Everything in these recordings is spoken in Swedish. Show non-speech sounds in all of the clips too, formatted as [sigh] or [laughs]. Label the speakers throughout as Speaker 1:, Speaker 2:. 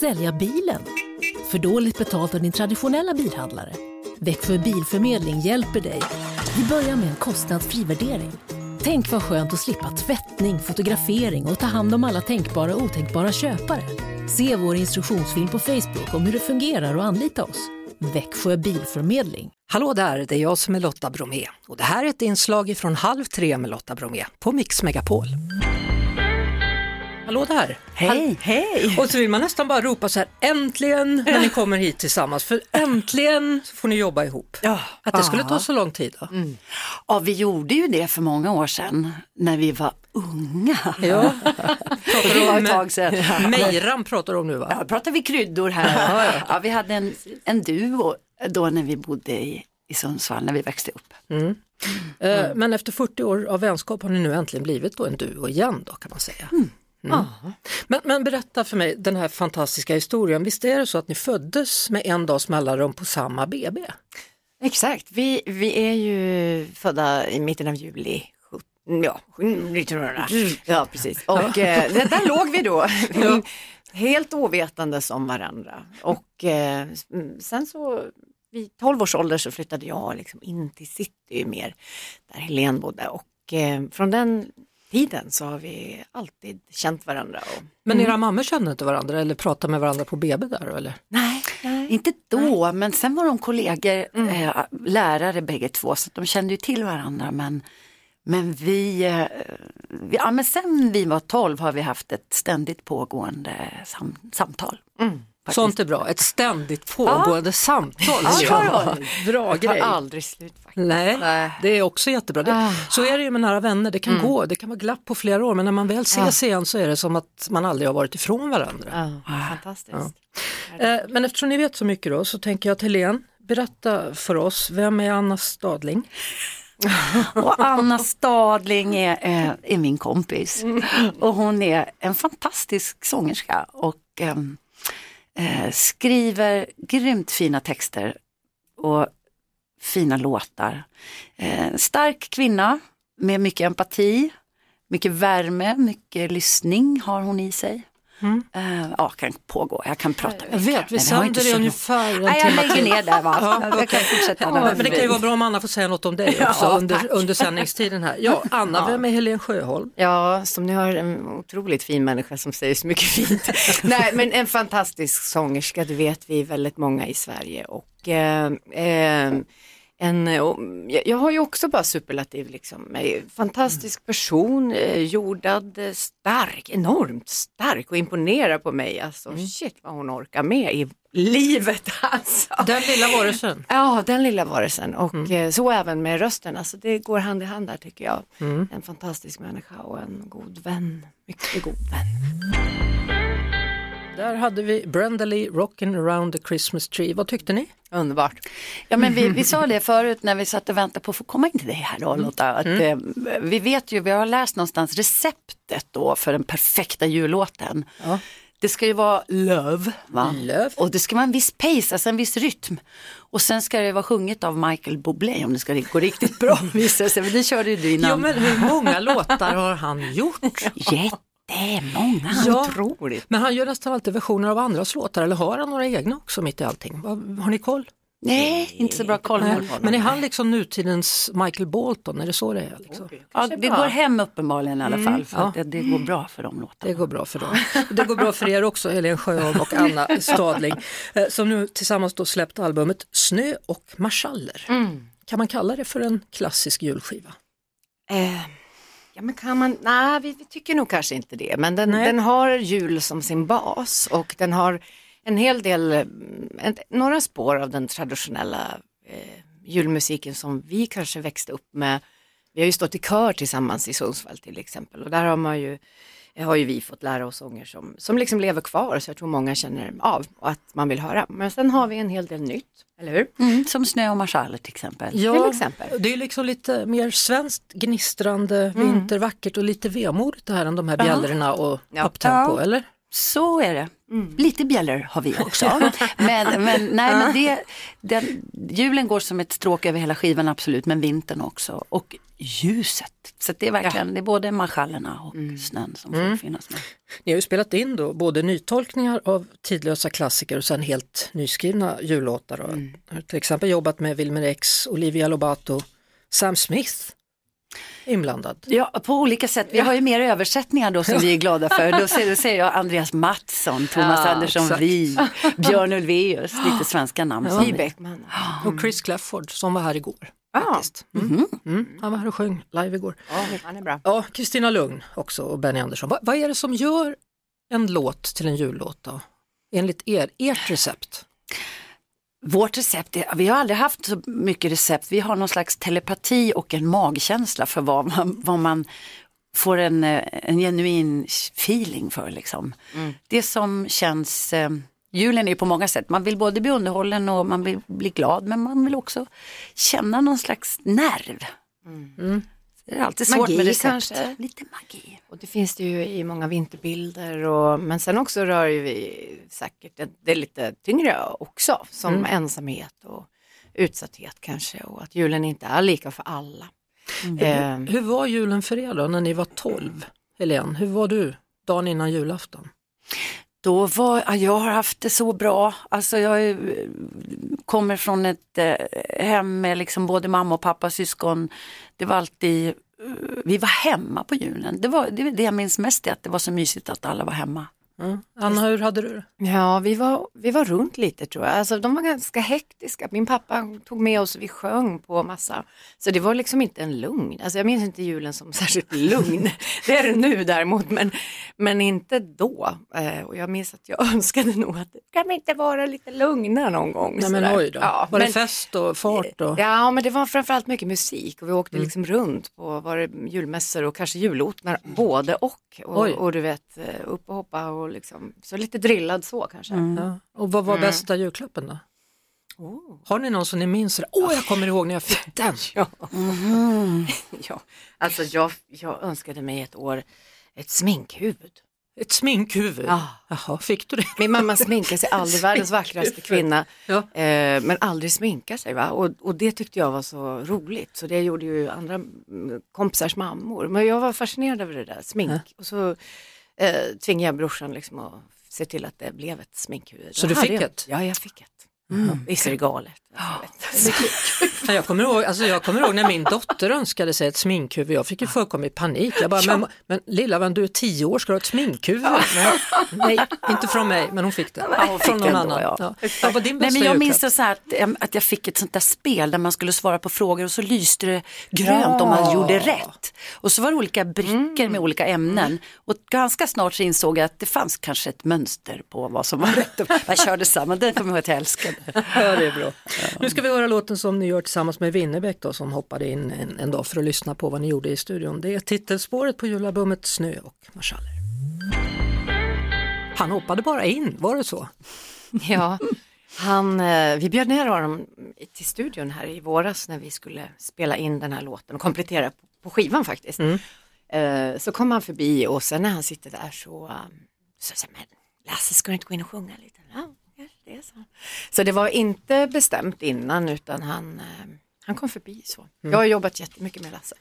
Speaker 1: Sälja bilen? För dåligt betalt av din traditionella bilhandlare? Växjö Bilförmedling hjälper dig. Vi börjar med en kostnadsfri värdering. Tänk vad skönt att slippa tvättning, fotografering och ta hand om alla tänkbara och otänkbara köpare. Se vår instruktionsfilm på Facebook om hur det fungerar och anlita oss. Växjö Bilförmedling.
Speaker 2: Hallå där, det är jag som är Lotta Bromé och det här är ett inslag från Halv tre med Lotta Bromé på Mix Megapol. Hallå där!
Speaker 3: Hej! Hej!
Speaker 2: Och så vill man nästan bara ropa så här, äntligen när ni kommer hit tillsammans, för äntligen får ni jobba ihop.
Speaker 3: Ja.
Speaker 2: Att det skulle ta så lång tid då?
Speaker 3: Mm. Ja, vi gjorde ju det för många år sedan när vi var unga.
Speaker 2: Ja, [laughs]
Speaker 3: det var ett tag sedan. [laughs]
Speaker 2: Mejran pratar du om nu va?
Speaker 3: Ja, pratar vi kryddor här. Ja, vi hade en, en duo då när vi bodde i, i Sundsvall, när vi växte upp.
Speaker 2: Mm. Mm. Men efter 40 år av vänskap har ni nu äntligen blivit då en duo igen då kan man säga. Mm. Mm. Men, men, berätta för mig den här fantastiska historien. Visst är det så att ni föddes med en dags mellanrum på samma BB?
Speaker 4: Exakt, vi, vi är ju födda i mitten av juli Ja, 1900. Ja, precis. Och eh, där låg vi då, [laughs] helt ovetande om varandra. Och eh, sen så vid 12 års ålder så flyttade jag liksom in till city mer, där Helene bodde. Och eh, från den tiden så har vi alltid känt varandra. Och,
Speaker 2: men era mm. mammor kände inte varandra eller pratade med varandra på BB där eller?
Speaker 3: Nej, nej. inte då nej. men sen var de kollegor, mm. eh, lärare bägge två så de kände ju till varandra men men vi, eh, vi, ja, men sen vi var 12 har vi haft ett ständigt pågående sam, samtal. Mm.
Speaker 2: Faktiskt. Sånt är bra, ett ständigt pågående ja. samtal. Ja, bra grej.
Speaker 4: Det har aldrig slut. Faktiskt.
Speaker 2: Nej, Nej, det är också jättebra. Det, ah. Så är det ju med nära vänner, det kan mm. gå, det kan vara glapp på flera år men när man väl ses ah. igen så är det som att man aldrig har varit ifrån varandra.
Speaker 4: Ah. Fantastiskt.
Speaker 2: Eh, men eftersom ni vet så mycket då så tänker jag att Helene, berätta för oss, vem är Anna Stadling? [laughs]
Speaker 3: och Anna Stadling är, är, är, min kompis och hon är en fantastisk sångerska och ehm, eh, skriver grymt fina texter och fina låtar. Eh, stark kvinna med mycket empati, mycket värme, mycket lyssning har hon i sig. Mm. Uh, ja, kan pågå, jag kan prata
Speaker 2: Jag vet, vi sänder det ungefär en
Speaker 3: Nej, jag lägger ner där va. [laughs] ja, jag kan fortsätta.
Speaker 2: Ja, men det kan ju vara bra om Anna får säga något om dig också ja, under, under sändningstiden här. Ja, Anna, ja. vem är Helene Sjöholm?
Speaker 4: Ja, som ni har en otroligt fin människa som säger så mycket fint. [laughs] Nej, men en fantastisk sångerska, det vet vi väldigt många i Sverige och eh, eh, en, jag har ju också bara superlativ, liksom. fantastisk person, eh, jordad, eh, stark, enormt stark och imponerar på mig. Alltså mm. shit vad hon orkar med i livet [laughs] alltså.
Speaker 2: Den lilla varelsen.
Speaker 4: Ja, den lilla varelsen och mm. Eh, så även med rösten. Alltså det går hand i hand där tycker jag. Mm. En fantastisk människa och en god vän, mycket god vän.
Speaker 2: Där hade vi Brenda Rockin' around the Christmas tree. Vad tyckte ni?
Speaker 4: Underbart.
Speaker 3: Ja men vi, vi sa det förut när vi satt och väntade på att få komma in till det här då Lotta. Att, mm. eh, vi vet ju, vi har läst någonstans receptet då för den perfekta jullåten. Ja. Det ska ju vara love, va?
Speaker 2: love.
Speaker 3: och det ska vara en viss pace, alltså en viss rytm. Och sen ska det vara sjunget av Michael Bublé om det ska gå riktigt bra [laughs] visar sig. Men det körde ju du innan.
Speaker 2: Jo men hur många låtar har han gjort? [laughs]
Speaker 3: Jätte är många, ja, otroligt.
Speaker 2: Men han gör nästan alltid versioner av andras låtar eller har han några egna också mitt i allting? Har ni koll?
Speaker 3: Nej, inte så bra koll honom.
Speaker 2: Men är han liksom nutidens Michael Bolton, är det så det är? Liksom?
Speaker 3: Ja, det går hem uppenbarligen i alla mm. fall, för ja. det, det, går bra för de låtarna.
Speaker 2: Det går bra för dem. Det går bra för er också, Helene Sjöholm och Anna [laughs] Stadling, eh, som nu tillsammans då släppt albumet Snö och marschaller. Mm. Kan man kalla det för en klassisk julskiva?
Speaker 4: Eh. Ja men kan man, nej vi, vi tycker nog kanske inte det, men den, den, har jul som sin bas och den har en hel del, en, några spår av den traditionella eh, julmusiken som vi kanske växte upp med. Vi har ju stått i kör tillsammans i Sundsvall till exempel och där har man ju har ju vi fått lära oss sånger som, som liksom lever kvar så jag tror många känner av och att man vill höra. Men sen har vi en hel del nytt, eller hur?
Speaker 3: Mm, som Snö och marschaller till exempel.
Speaker 2: Ja, till exempel. det är liksom lite mer svenskt gnistrande, mm. vintervackert och lite vemodigt det här än de här bjällrorna och ja. upptempo, ja. eller?
Speaker 3: Så är det. Mm. Lite bjällor har vi också. [laughs] men, men, nej, men det, den, julen går som ett stråk över hela skivan absolut, men vintern också. Och ljuset. Så det är verkligen, ja. det är både marschallerna och mm. snön som får mm. finnas med.
Speaker 2: Ni har ju spelat in då både nytolkningar av tidlösa klassiker och sen helt nyskrivna jullåtar. Mm. Har till exempel jobbat med Wilmer X, Olivia Lobato, Sam Smith inblandad?
Speaker 3: Ja, på olika sätt. Vi har ju mer översättningar då som vi är glada för. Då säger, då säger jag Andreas Mattsson, Thomas ja, Andersson Vi, Björn Ulvaeus, lite svenska namn.
Speaker 2: Ja, Beckman. Och Chris Clafford som var här igår. Ah. Mm. Mm. Han var här och sjöng live igår.
Speaker 4: Ja, han är bra.
Speaker 2: Ja, Kristina Lugn också och Benny Andersson. Va, vad är det som gör en låt till en jullåt då? Enligt er, ert recept?
Speaker 3: Vårt recept, är, vi har aldrig haft så mycket recept. Vi har någon slags telepati och en magkänsla för vad man, vad man får en, eh, en genuin feeling för. Liksom. Mm. Det som känns, eh, julen är på många sätt, man vill både bli underhållen och man vill bli glad men man vill också känna någon slags nerv. Mm. Mm. Det är alltid svårt magi, med recept. Kanske. Lite magi.
Speaker 4: Och det finns det ju i många vinterbilder och, men sen också rör ju vi säkert det, det är lite tyngre också som mm. ensamhet och utsatthet kanske och att julen inte är lika för alla.
Speaker 2: Mm. Eh. Hur var julen för er då när ni var 12? Helene, hur var du dagen innan julafton?
Speaker 3: Då var, jag har haft det så bra. Alltså jag kommer från ett eh, hem med liksom både mamma och pappa, syskon. Det var alltid, eh, vi var hemma på julen. Det var det, det jag minns mest är att det var så mysigt att alla var hemma.
Speaker 2: Mm. Anna, hur hade du det?
Speaker 4: Ja, vi var, vi var runt lite tror jag. Alltså, de var ganska hektiska. Min pappa tog med oss och vi sjöng på massa. Så det var liksom inte en lugn. Alltså, jag minns inte julen som [laughs] särskilt lugn. det är det nu däremot, men, men inte då. Eh, och jag minns att jag [laughs] önskade nog att kan vi inte vara lite lugna någon gång?
Speaker 2: Nej, men oj då. Ja, var men, det fest och fart? Och...
Speaker 4: Ja, men det var framförallt mycket musik och vi åkte mm. liksom runt på var det julmässor och kanske julotnar, både och. Och, och, du vet, eh, upp och hoppa och liksom, så lite drillad så kanske. Mm.
Speaker 2: Ja. Och vad var mm. bästa julklappen då? Oh. Har ni någon som ni minns? Åh, oh, jag kommer ihåg när jag fick den. [laughs]
Speaker 4: ja. Mm. [laughs] ja. Alltså jag, jag önskade mig ett år ett sminkhuvud.
Speaker 2: Ett sminkhuvud? Ja. Jaha, fick du det?
Speaker 4: Min mamma sminkar sig aldrig, [laughs] världens vackraste kvinna, ja. eh, men aldrig sminka sig. Va? Och, och, det tyckte jag var så roligt, så det gjorde ju andra kompisars mammor. Men jag var fascinerad över det där, smink. Ja. Och så eh, tvingade jag brorsan liksom att se till att det blev ett sminkhuvud.
Speaker 2: Så du fick ett?
Speaker 4: Ja, jag fick ett. Mm. Visst är det galet?
Speaker 2: Jag, kommer ihåg, alltså jag kommer ihåg när min dotter önskade sig ett sminkhuvud, jag fick ju fullkomlig panik. Jag bara, ja. men, men lilla vän du är tio år, ska du ha ett sminkhuvud? Nej, nej, inte från mig, men hon fick det. Ja, hon från någon ändå, annan. Ja. Ja. Din
Speaker 3: nej, men Jag minns det så här att, att jag fick ett sånt där spel där man skulle svara på frågor och så lyste det grönt om man gjorde rätt. Och så var det olika brickor mm. med olika ämnen och ganska snart så insåg jag att det fanns kanske ett mönster på vad som var rätt. Man körde samma, det kommer jag ihåg att jag älskade.
Speaker 2: Ja, det är bra. Nu ska vi höra låten som ni gör tillsammans med Winnerbäck då, som hoppade in en, en dag för att lyssna på vad ni gjorde i studion. Det är titelspåret på julalbumet Snö och marschaller. Han hoppade bara in, var det så? [laughs]
Speaker 4: Ja, han, eh, vi bjöd ner honom till studion här i våras när vi skulle spela in den här låten och komplettera på skivan faktiskt. Mm. Eh, så kom han förbi och sen när han sitter där så, så sa men Lasse ska du inte gå in och sjunga lite? Ja, det är så. Så det var inte bestämt innan utan han, eh, han kom förbi så. Mm. Jag har jobbat jättemycket med Lasse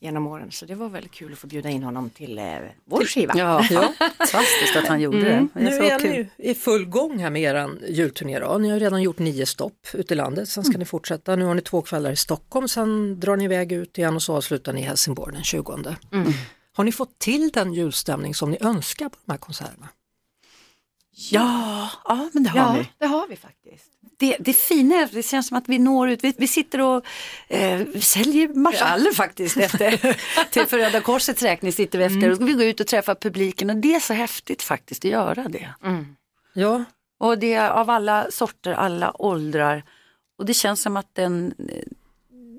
Speaker 4: genom åren så det var väldigt kul att få bjuda in honom till eh, vår skiva.
Speaker 3: Ja, [laughs] ja. Fantastiskt att han gjorde mm. det.
Speaker 2: det nu är ni i full gång här med er julturné. Då. Ni har redan gjort nio stopp ute i landet, sen ska mm. ni fortsätta. Nu har ni två kvällar i Stockholm, sen drar ni iväg ut igen och så avslutar ni i Helsingborg den 20. Mm. Har ni fått till den julstämning som ni önskar på de här konserterna?
Speaker 3: Ja, ja men det har
Speaker 4: ja,
Speaker 3: vi.
Speaker 4: det har vi faktiskt.
Speaker 3: Det, det fina det känns som att vi når ut, vi, vi sitter och eh, säljer marschaller ja. faktiskt efter, [laughs] till för Röda Korsets räkning sitter vi efter mm. och vi går ut och träffar publiken och det är så häftigt faktiskt att göra det. Mm.
Speaker 2: Ja.
Speaker 3: Och det är av alla sorter, alla åldrar och det känns som att den,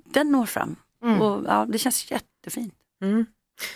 Speaker 3: den når fram. Mm. Och, ja, det känns jättefint. Mm.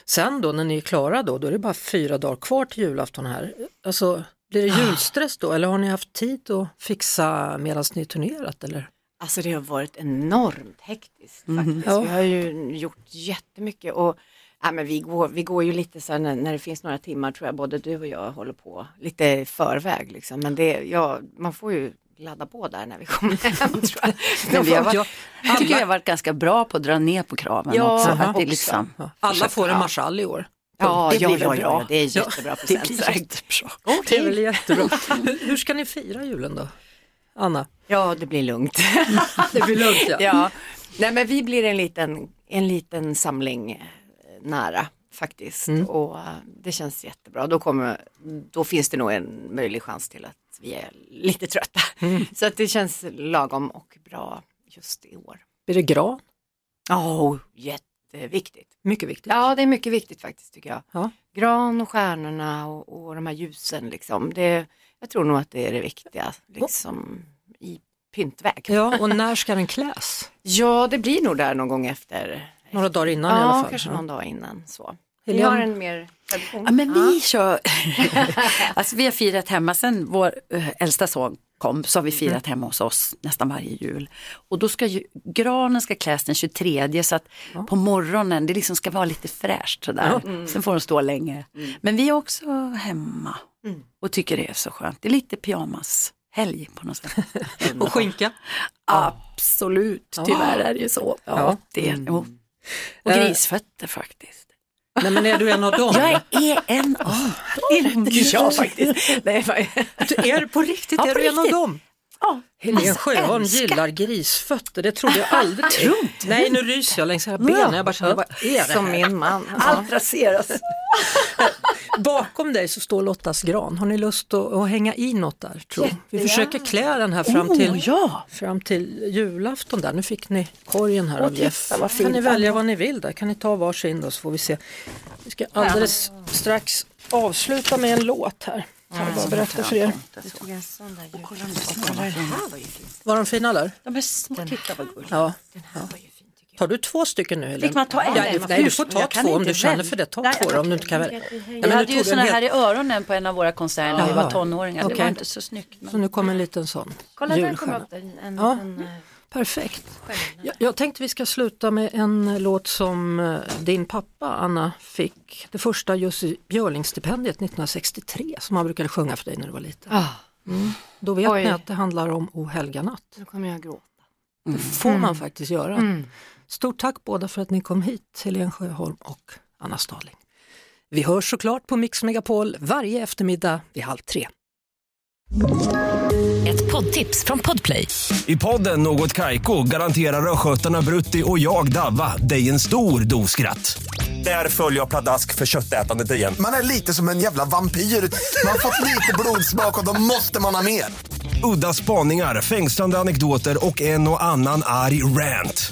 Speaker 2: Sen då när ni är klara då, då är det bara fyra dagar kvar till julafton här. Alltså, blir det julstress då eller har ni haft tid att fixa medan ni turnerat? Eller?
Speaker 4: Alltså det har varit enormt hektiskt mm. faktiskt. Ja. Vi har ju gjort jättemycket och ja, men vi, går, vi går ju lite så när, när, det finns några timmar tror jag både du och jag håller på lite i förväg liksom. Men det, ja, man får ju ladda på där när vi kommer hem. [laughs] Tror jag.
Speaker 3: Men vi har varit,
Speaker 2: Ja,
Speaker 3: jag tycker vi har varit ganska bra på att dra ner på kraven
Speaker 4: Ja,
Speaker 3: också. Att det liksom,
Speaker 2: Alla får en marschall i år.
Speaker 4: Ja,
Speaker 3: Det
Speaker 4: ja,
Speaker 3: blir
Speaker 4: ja, ja, det är jättebra
Speaker 3: det
Speaker 4: present.
Speaker 3: blir
Speaker 4: säkert.
Speaker 3: jättebra.
Speaker 2: Det är väl jättebra. hur, [laughs] hur ska ni fira julen då? Anna?
Speaker 4: Ja, det blir lugnt. [laughs]
Speaker 2: Det blir lugnt ja. [laughs]
Speaker 4: ja. Nej, men vi blir en liten, en liten samling eh, nära faktiskt och eh, det känns jättebra. Då, kommer, då finns det nog en möjlig chans till att vi är lite trötta. Så att det känns lagom och bra just i år.
Speaker 2: Blir det gran?
Speaker 4: Ja, jätteviktigt.
Speaker 2: Mycket viktigt.
Speaker 4: Ja, det är mycket viktigt faktiskt tycker jag.
Speaker 2: Ja.
Speaker 4: Gran och stjärnorna och, och de här ljusen liksom. Det, jag tror nog att det är det viktiga liksom i pyntväg.
Speaker 2: Ja, och när ska den kläs? [laughs]
Speaker 4: Ja, det blir nog där någon gång efter.
Speaker 2: Några dagar innan i
Speaker 4: ja,
Speaker 2: alla fall.
Speaker 4: kanske
Speaker 2: Ja.
Speaker 4: någon dag innan så. Vi har en mer tradition.
Speaker 3: Ja, men vi kör, [laughs] alltså vi har firat hemma sen vår eh, äldsta son kom så har vi firat hemma hos oss nästan varje jul. Och då ska ju, granen ska kläs den 23 så att på morgonen det liksom ska vara lite fräscht sådär. Sen får den stå länge. Men vi är också hemma och tycker det är så skönt. Det är lite pyjamashelg på något sätt. [laughs]
Speaker 2: Och skinka?
Speaker 3: Absolut, tyvärr är det ju så. Ja,
Speaker 2: Ja.
Speaker 3: det, jo. Och
Speaker 2: Eh.
Speaker 3: grisfötter faktiskt.
Speaker 2: Nej men är du en av dem?
Speaker 3: Jag är en av dem.
Speaker 4: Ja, faktiskt. Nej,
Speaker 2: Är du på riktigt?
Speaker 3: Ja,
Speaker 2: är
Speaker 3: på
Speaker 2: du en av
Speaker 3: riktigt.
Speaker 2: dem?
Speaker 3: Ja,
Speaker 2: Helene Sjöholm
Speaker 3: älskar.
Speaker 2: gillar grisfötter, det trodde jag aldrig. Nej nu ryser jag längs hela benen, jag bara känner, vad är det
Speaker 4: Som
Speaker 2: här?
Speaker 4: min man.
Speaker 3: Allt raseras.
Speaker 2: Bakom dig så står Lottas gran, har ni lust att, att hänga i något där? Tror? Vi försöker klä den här fram till,
Speaker 3: Oh, ja.
Speaker 2: fram till julafton där. Nu fick ni korgen här
Speaker 3: Åh,
Speaker 2: av Jeff. kan ni välja vad ni vill där, kan ni ta varsin då så får vi se. Vi ska alldeles strax avsluta med en låt här. Kan jag bara berätta för er. Var de fina där?
Speaker 3: De är små, titta vad gulligt.
Speaker 2: Ja.
Speaker 4: Den
Speaker 2: Tar du två stycken nu?
Speaker 3: Fick man ta en?
Speaker 2: Ja,
Speaker 3: Nej,
Speaker 2: nej, du får ta
Speaker 3: jag
Speaker 2: två om du känner för det. Ta
Speaker 3: Nej,
Speaker 2: två då, om du inte kan välja. Men
Speaker 3: hade ju
Speaker 2: hel-
Speaker 3: här i öronen på en av våra konserter när vi var tonåringar. Det var inte så snyggt.
Speaker 2: Så nu kommer en liten sån
Speaker 4: Kolla där kom upp en, en,
Speaker 2: Ja.
Speaker 4: en eh,
Speaker 2: Perfekt. Jag, jag tänkte vi ska sluta med en låt som eh, din pappa Anna fick, det första Jussi Björling-stipendiet 1963 som han brukade sjunga för dig när du var liten.
Speaker 4: Ah,
Speaker 2: Då vet
Speaker 4: Oj.
Speaker 2: ni att det handlar om O helga natt.
Speaker 4: nu kommer jag gråta.
Speaker 2: Det får man faktiskt göra.
Speaker 4: Mm.
Speaker 2: Stort tack båda för att ni kom hit, Helene Sjöholm och Anna Stadling. Vi hörs såklart på Mix Megapol varje eftermiddag vid halv tre.
Speaker 1: Ett poddtips från Podplay.
Speaker 5: I podden Något Kaiko garanterar östgötarna Brutti och jag, Davva, dig en stor dos skratt. Där följer jag pladask för köttätandet igen.
Speaker 6: Man är lite som en jävla vampyr. Man har fått lite blodsmak och då måste man ha mer.
Speaker 5: Udda spaningar, fängslande anekdoter och en och annan arg rant.